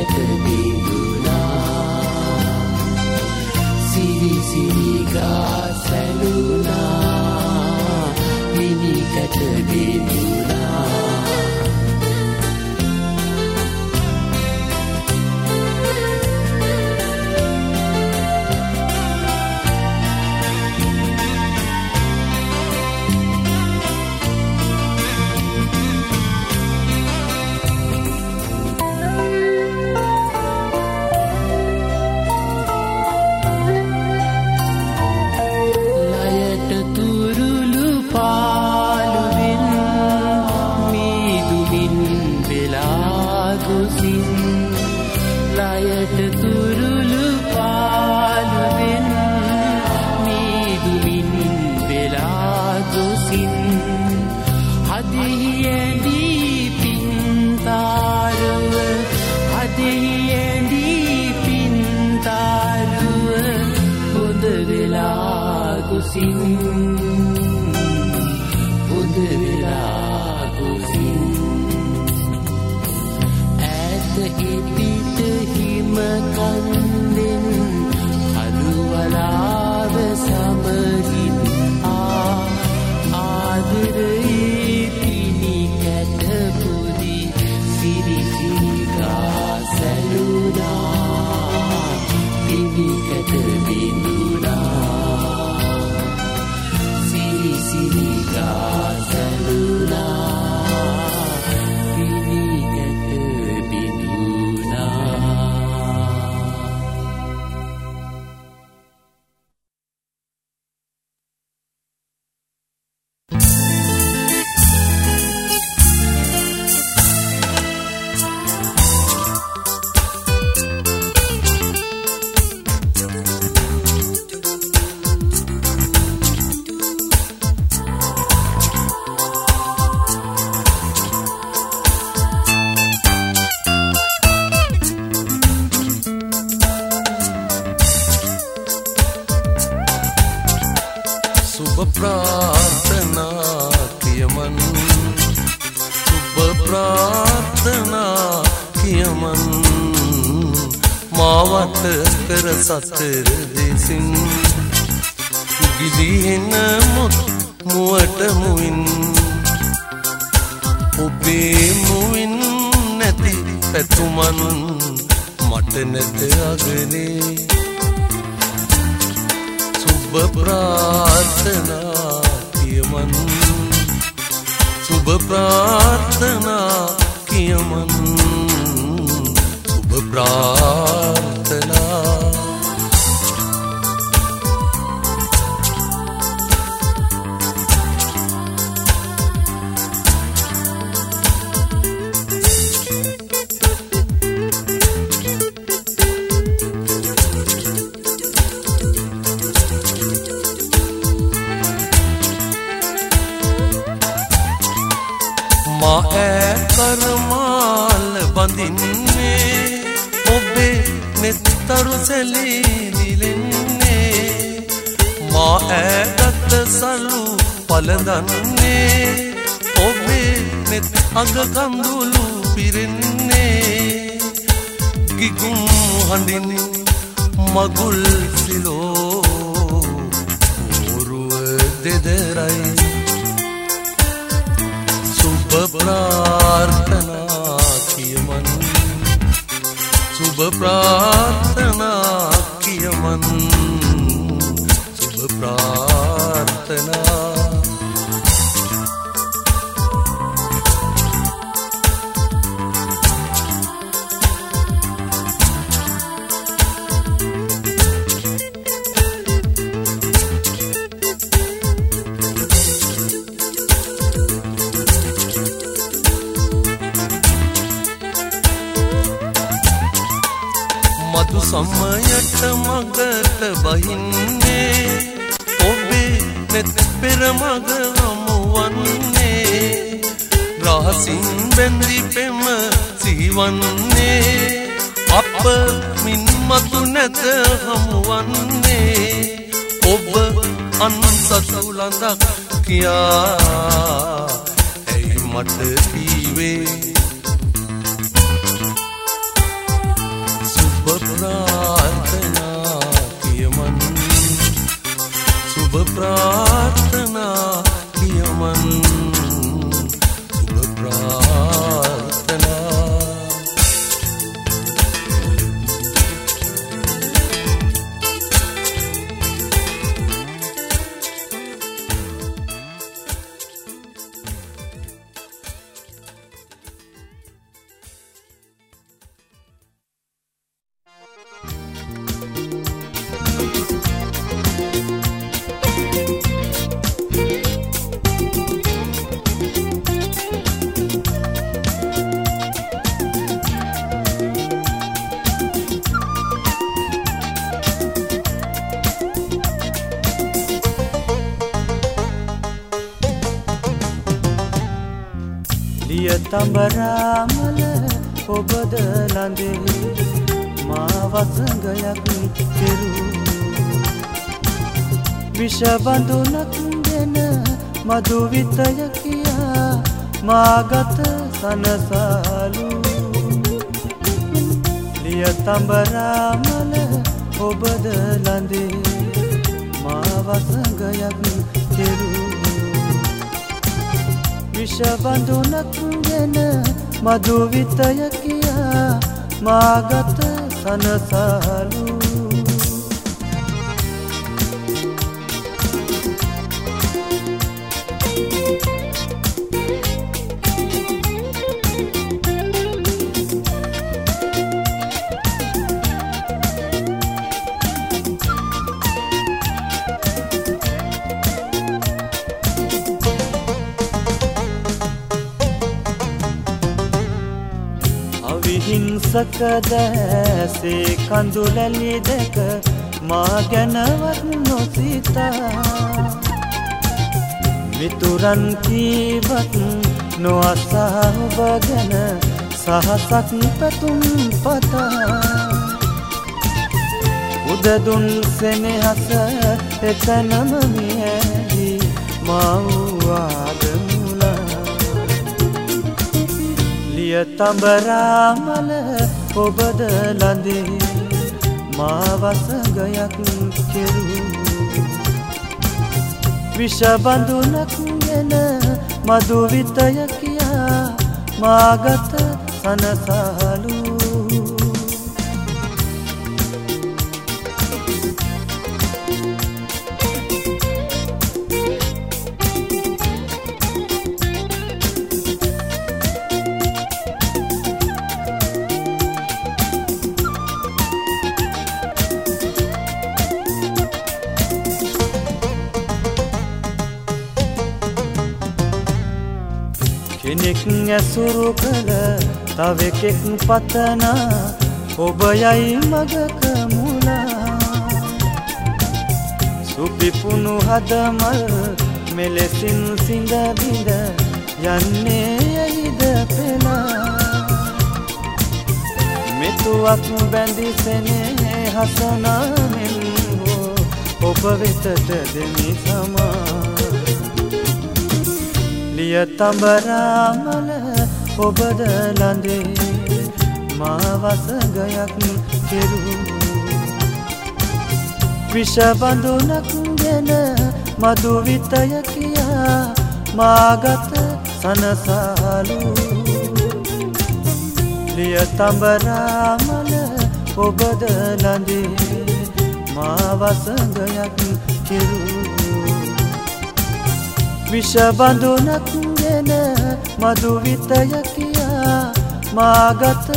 I you. ප්‍රාර්ථනා කියමන්. සුබ ප්‍රාර්ථනා කියමන්. මාවත කර සතර දෙසින්. ගිලිහෙන මුත් මුවට මුවින්. ඔබේ මුවින් නැති පැතුමන් මට නැත අගනේ. शुभ प्रार्थना क्य मन। शुभ प्रार्थना कियमन् शुभ प्रार्थना කරමාල බඳින්නේ. ඔබේ නෙත්තරු සැලීදිලෙන්නේ මා ඇගත්ත සලු පලදන්නේ ඔබේ නෙත් අග කඳුළු පිරෙන්නේ. ගිගුම් හඬින් මගුල් සිලෝ. මුරුව දෙදරයි. සුබ ප්‍රාර්ථනා කියමන් සුබ ප්‍රාර්ථනා කියමන් සුබ ප්‍රාර්ථනා මතු සම්මයට මගට බහින්නේ. ඔබේ නෙත් පෙරමග හමුවන්නේ. රහසින් බැඳි පෙම සිහිවන්නේ. අප මින් මතු නැත හමුවන්නේ. ඔබ අන්සතු ලඳක් කියා. ඇයි මට කීවේ සුබ තඹරාමල ඔබද ලඳේ මා වසඟයක් කෙරූ. විෂබඳුනක් දෙන මදුවිතය කියා මාගත සනසාලු. ලිය තඹරාමල ඔබද ලඳේ මා වසඟයක් විෂබඳුනක් ගෙන මදුවිතය කියා මාගත සනසාලු අවිහිංසක දැසේ කඳුලැලි දෙක මා ගැනවත් නොසිතා. මිතුරන් කීවත් නොඅසා ඔබ ගැන සහසක් පැතුම් පතා. උදදුන් සෙනෙහස එතනම මියැහි මව්වාදමුලා ලිය තඹරාමල ඔබද ලඳේ මා වසඟයක් කෙරූ විෂබඳුනක් ගෙන මදුවිතය කියා මාගත සනසාලු. කෙනෙක් ඇසුරු කළ තවෙකෙක් පතනා ඔබ යයි මගක මුලා සුපිපුුණු හදමල් මෙලෙසින් සිඳ බිඳ යන්නේ යයිද පෙලා මෙතුවක් බැඳිසෙනේ හසනානෙන් හෝ ඔබ වෙතට දෙමි සමා. ලිය තඹරාමල ඔබද ලඳේ මාවසගයක් කෙරූ විෂබඳුනක් ගෙන මදුවිතය කියා මාගත සනසාලු. ලිය තඹරාමල ඔබද ලඳේ මාවසගයක් කෙරූ විෂබඳුනක් ගෙන මදුවිතය කියා මාගත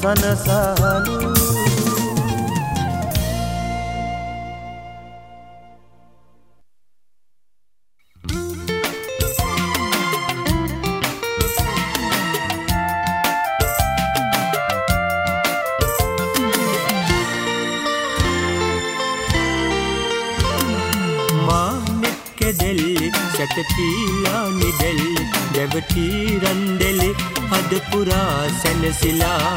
සනසාලු. සැතපීලා නිදැල් දැවටී රන්දෙලෙ හදපුරා සැනසිලා.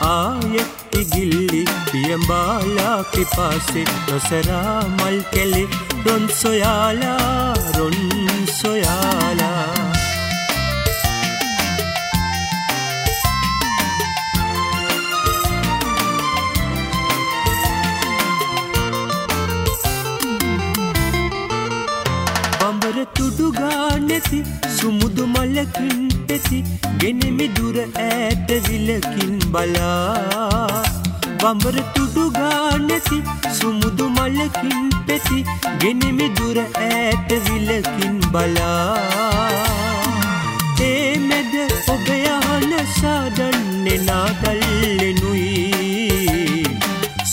ආය ඉගිල්ලි පියම්බාලා පිපාසෙ නොසරා මල් කෙලෙ රොන් සොයාලා රොන් සුමුදු මලකින් පෙති ගෙනෙමි දුර ඈත විලකින් බලා. බඹර තුඩුගා නැති සුමුදු මලකින් පෙති ගෙනෙමි දුර ඈත විලකින් බලා. ඒ මැද ඔබ යහන සාදන්නේ නාදල්ලෙනුයි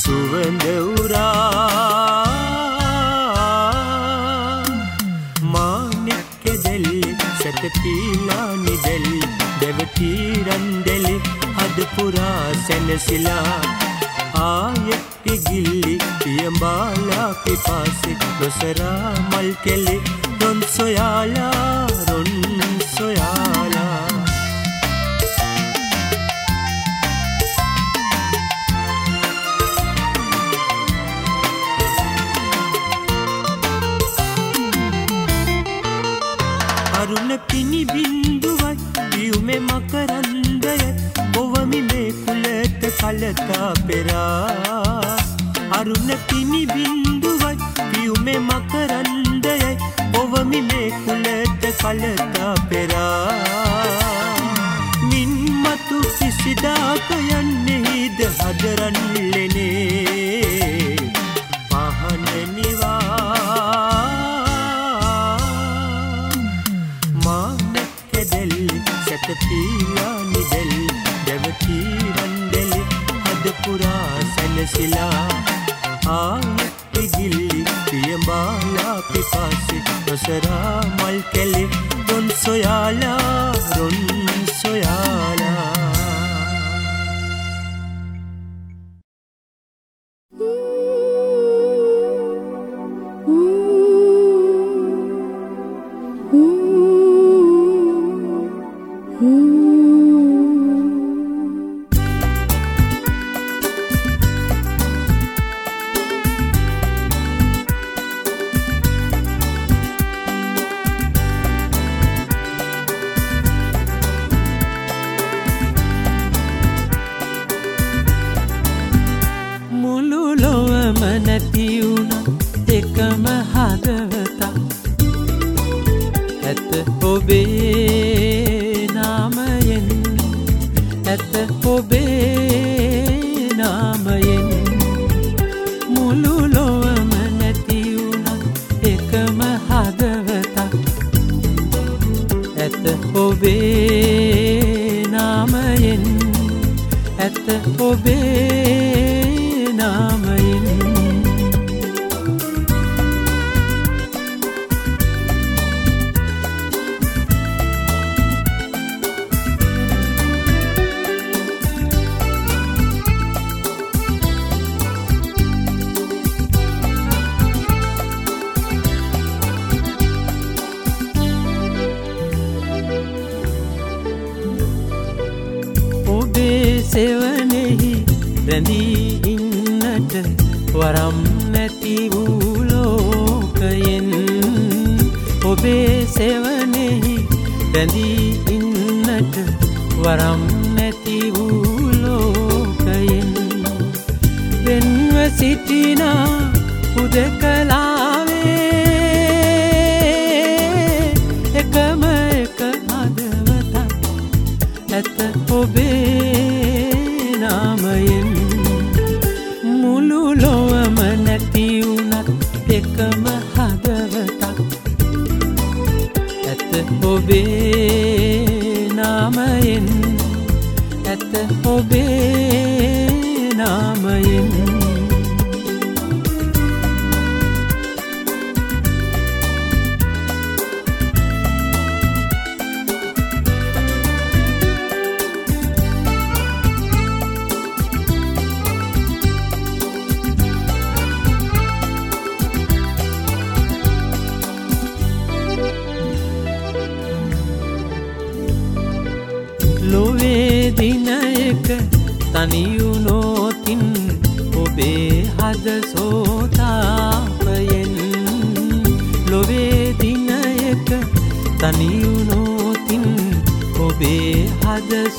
සුවඳ උරා පීලා නිදැල් දැවටීරන්දැලි හදපුරා සැනසිලා. ආයෙත් ඉගිල්ලි පියඹාලා පිපාසෙ නොසරා මල් කෙලෙ රොන් සොයාලා රොන් සොයාලා කුලට කලතා පෙරා. අරුණ පිණි බින්දුවත් පියුමෙ මකරන්දයයි ඔවමි මේ කුලට කලතා පෙරා. මින් මතු කිසිදාක යන්නෙහිද හදරන්ලෙනේ ඔබේ නාමයෙන් ඇත ඔබේ නාමයෙන්. මුළු ලොවම නැතිවුණත් එකම හදවතක්. ඇත ඔබේ නාමයෙන් ඇත ඔබේ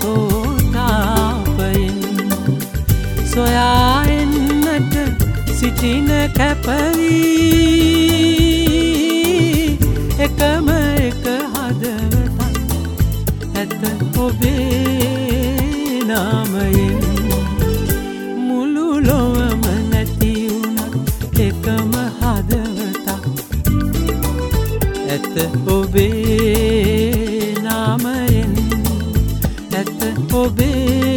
සෝතාපයෙන් සොයා එන්නට සිටින කැපවී. එකම එක හදවතත් ඇත ඔබේ නාමයෙන්. මුළු ලොවම නැතිවුණත් එකම හදවතක් ඇත ඔබේ be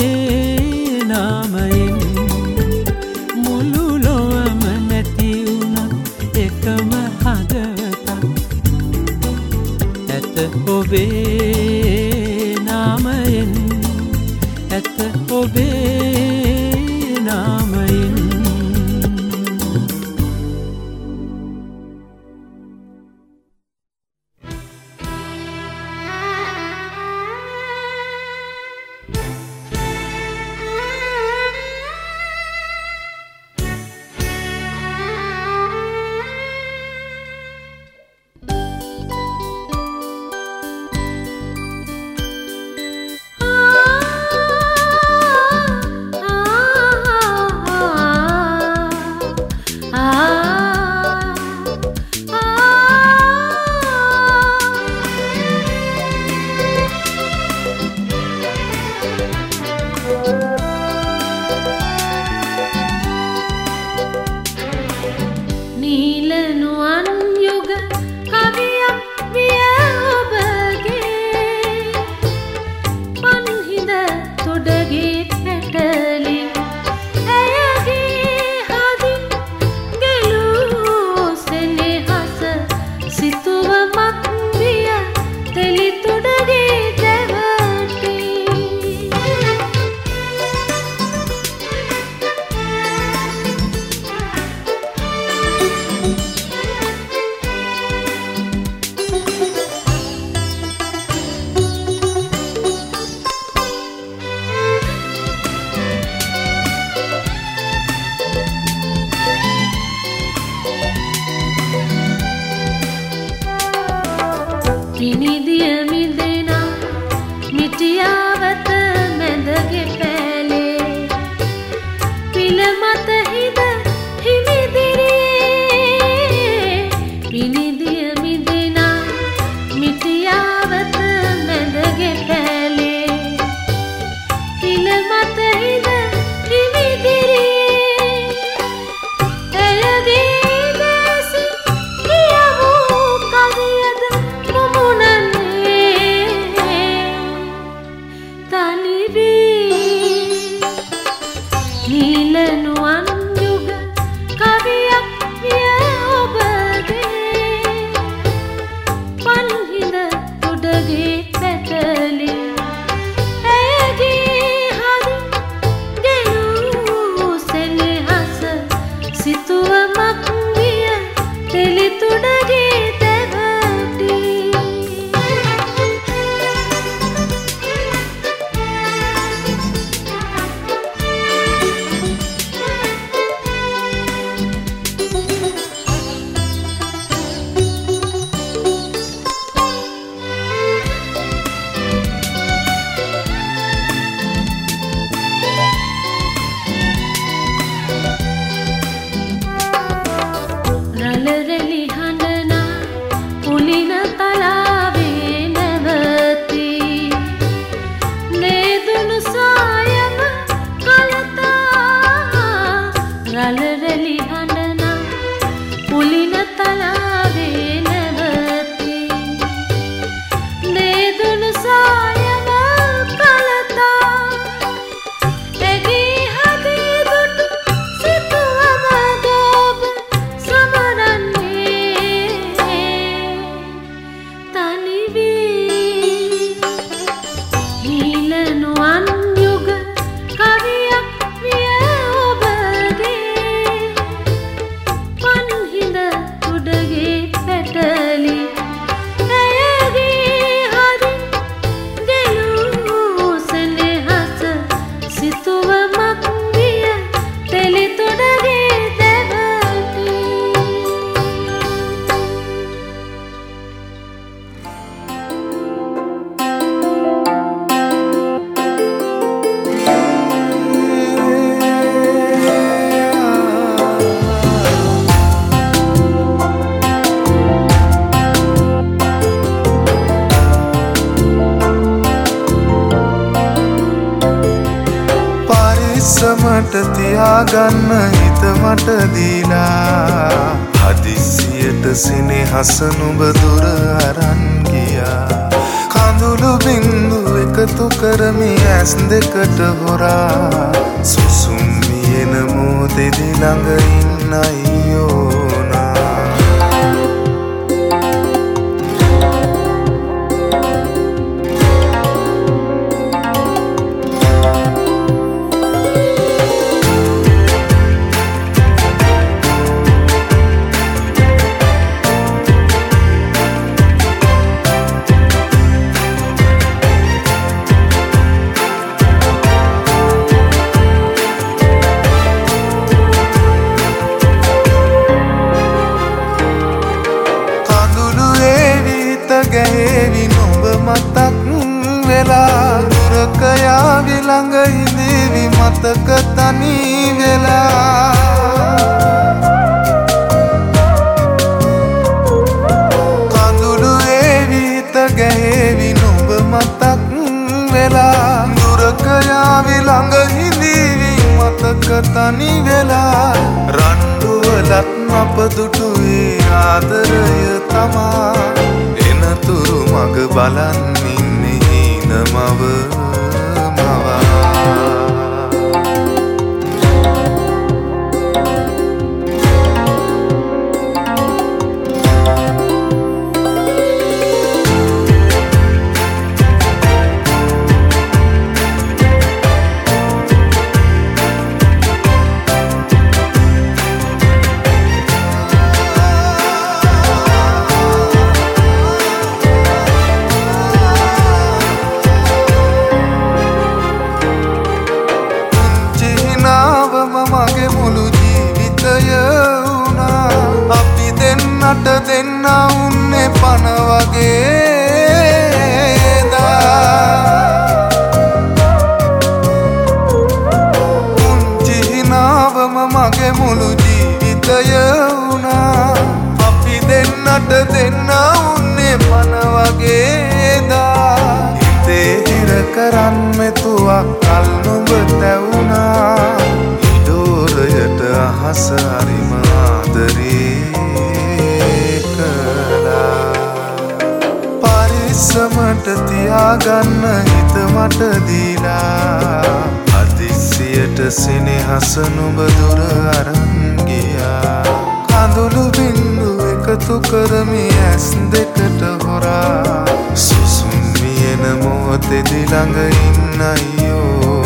සෙනෙහස නුඹ දුර අරන් ගියා. කඳුළු බින්දු එකතු කරමි ඇස් දෙකට හොරා. සුසුම් වියන මොහොතෙදි ළඟ ඉන්න අයියෝ.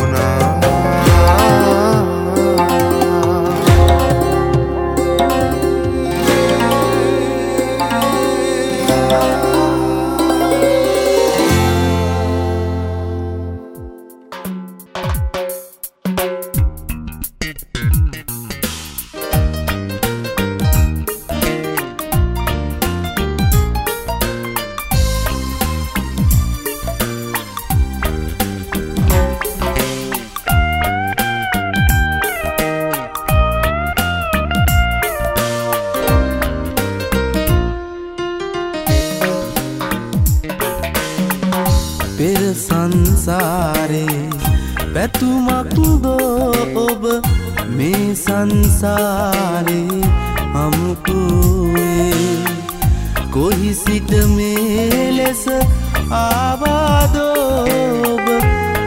ආවාදෝබ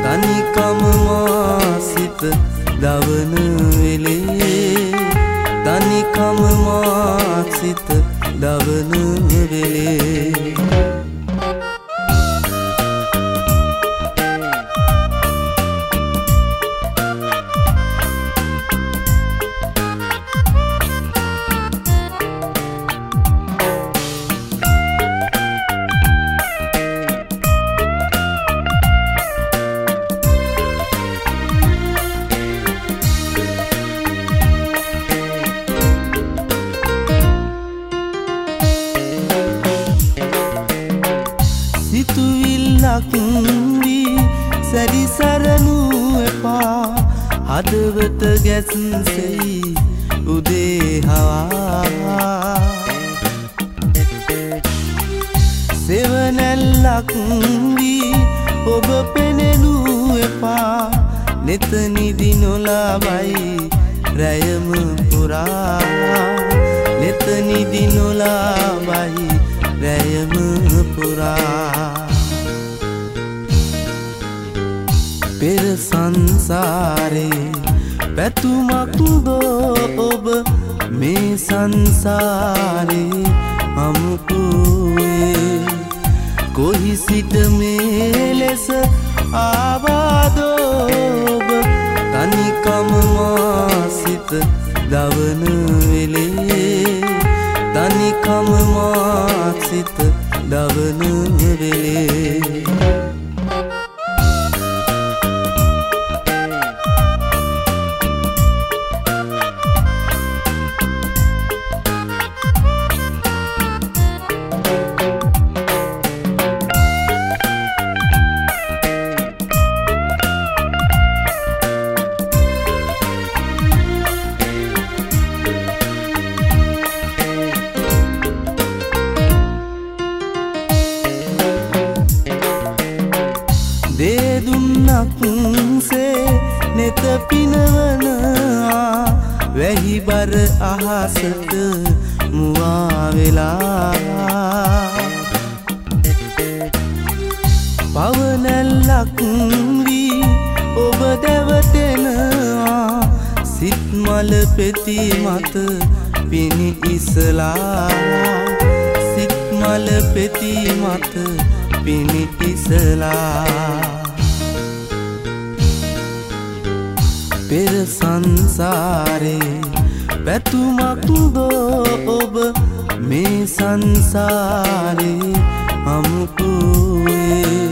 තනිකම මාසිත දවන වෙලේ. තනිකම මාසිත දවන වෙලේ. නෙතනිදි නොලාබයි රැයම පුරා. පෙර සංසාරේ පැතුමක් දෝ ඔබ මේ සංසාරේ අමුකුවේ කොහි සිට මේ ලෙස ආවාදෝබ තනිකම මාසිත දවන වෙලේ. තනිකම මාසිත දවන වෙලේ. දේදුන්නක්සේ නෙත පිනවනවා වැහි බර අහසට මුවාවෙලා පවනැල්ලක් වී ඔබ දැවටෙනවා සිත්මල පෙති මත පිණි ඉසලා. සිත්මල පෙති මත පිණි ඉසලා. පෙර සංසාරේ පැතුමක් දෝ ඔබ මේ සංසාරේ අමුකුවේ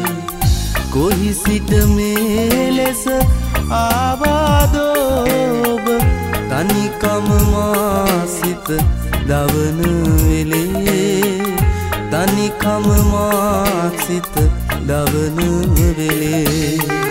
කොහි සිට මේ ලෙස ආවාදෝබ තනිකම මාසිත දවන වෙලේ. තනිකම මාසිත දවන වෙලේ.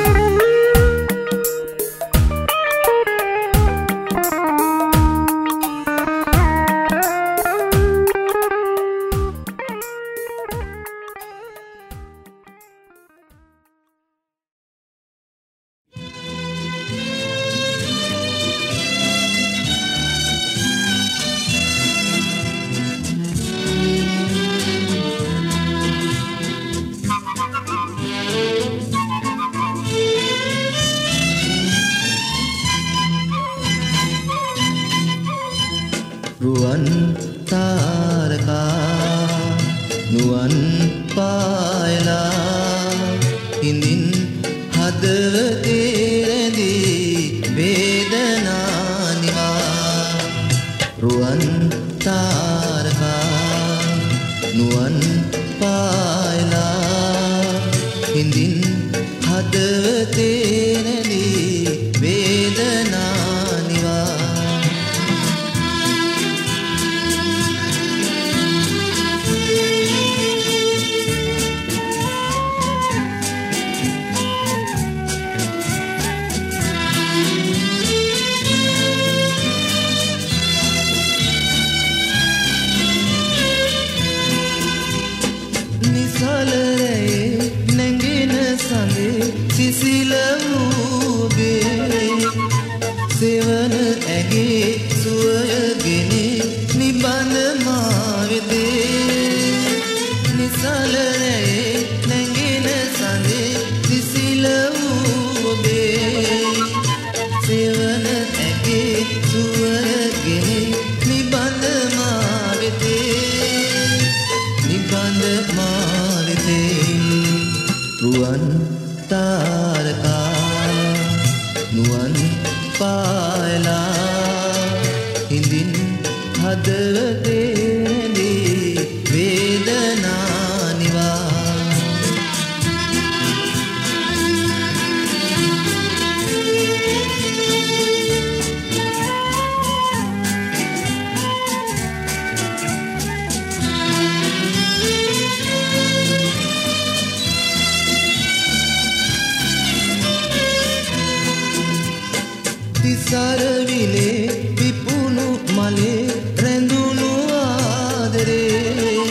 තිසරවිලේ විපුුණු මලේ රැඳුණු ආදරේ.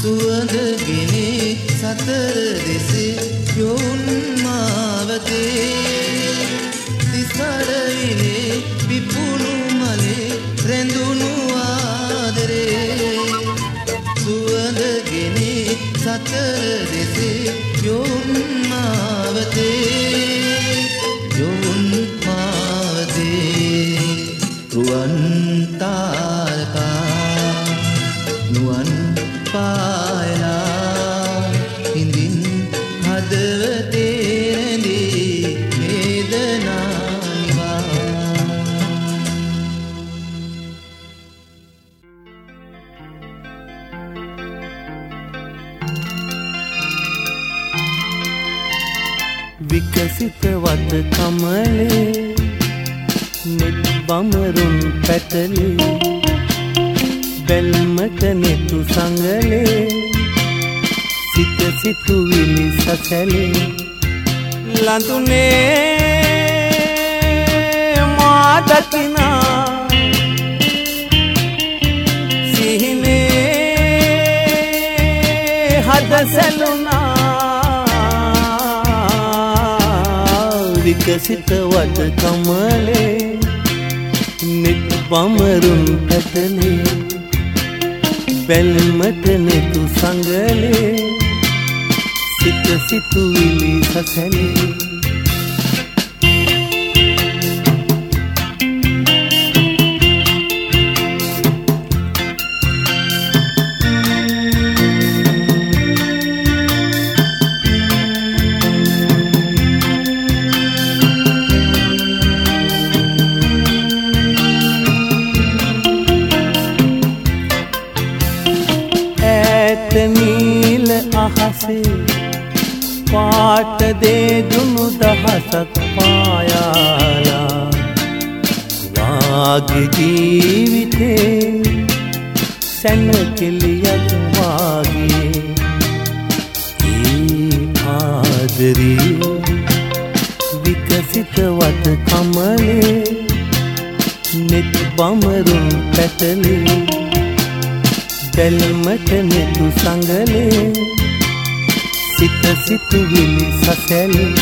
සුවඳගෙනේ සතර දෙසේ යොවුන් මාවතේ. විකසිත වත කමලේ නෙත් බමරුන් පැටලේ බැල්මට නෙතු සඟලේ සිත සිතුවිලි සසැලේ. ලඳුනේ මා දකිනා සිහිනේ හද සැලුනා විකසිත වත කමලේ. නෙත් බමරුන් පැටලේ. බැල්මට නෙතු සඟලේ. සිත සිතුවිලි සසැලේ. පාට දේදුණු දහසක් පායාලා. වාගේ ජීවිතේ සැනකෙලියක් වාගේ. ඒ ආදරී විකසිත වත කමලේ නෙත් බමරුන් පැටලේ. බැල්මට නෙතු සඟලේ සිත සිතුවිලි සසැලේ.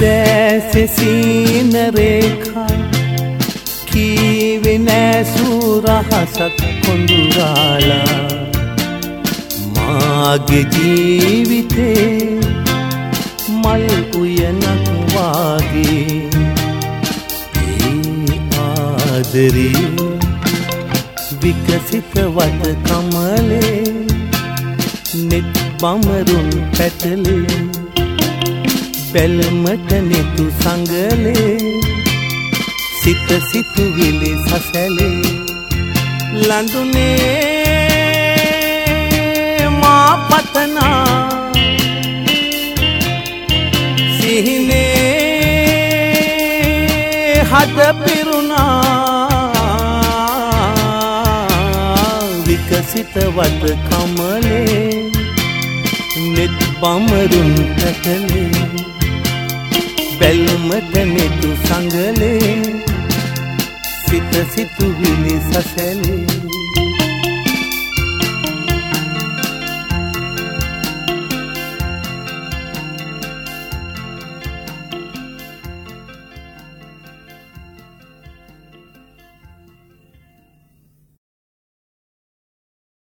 දැසෙසීන රහසක් කොඳුරාලා මාගේ ජීවිතේ මල් උයනක් වාගේ ඒ ආදරී විකසිත වත කමලේ නෙත් බමරුන් පැටලේ බැල්මට නෙතු සඟලේ සිත සිතුවිලි සසැලේ ලඳුනේ මා පතනා. සිහිනේ හද පිරුණා. විකසිත වත කමලේ නෙත් බමරුන් පැටලේ. බැල්මට නෙතු සඟලේ සිත සිතුවිලි සසැලේ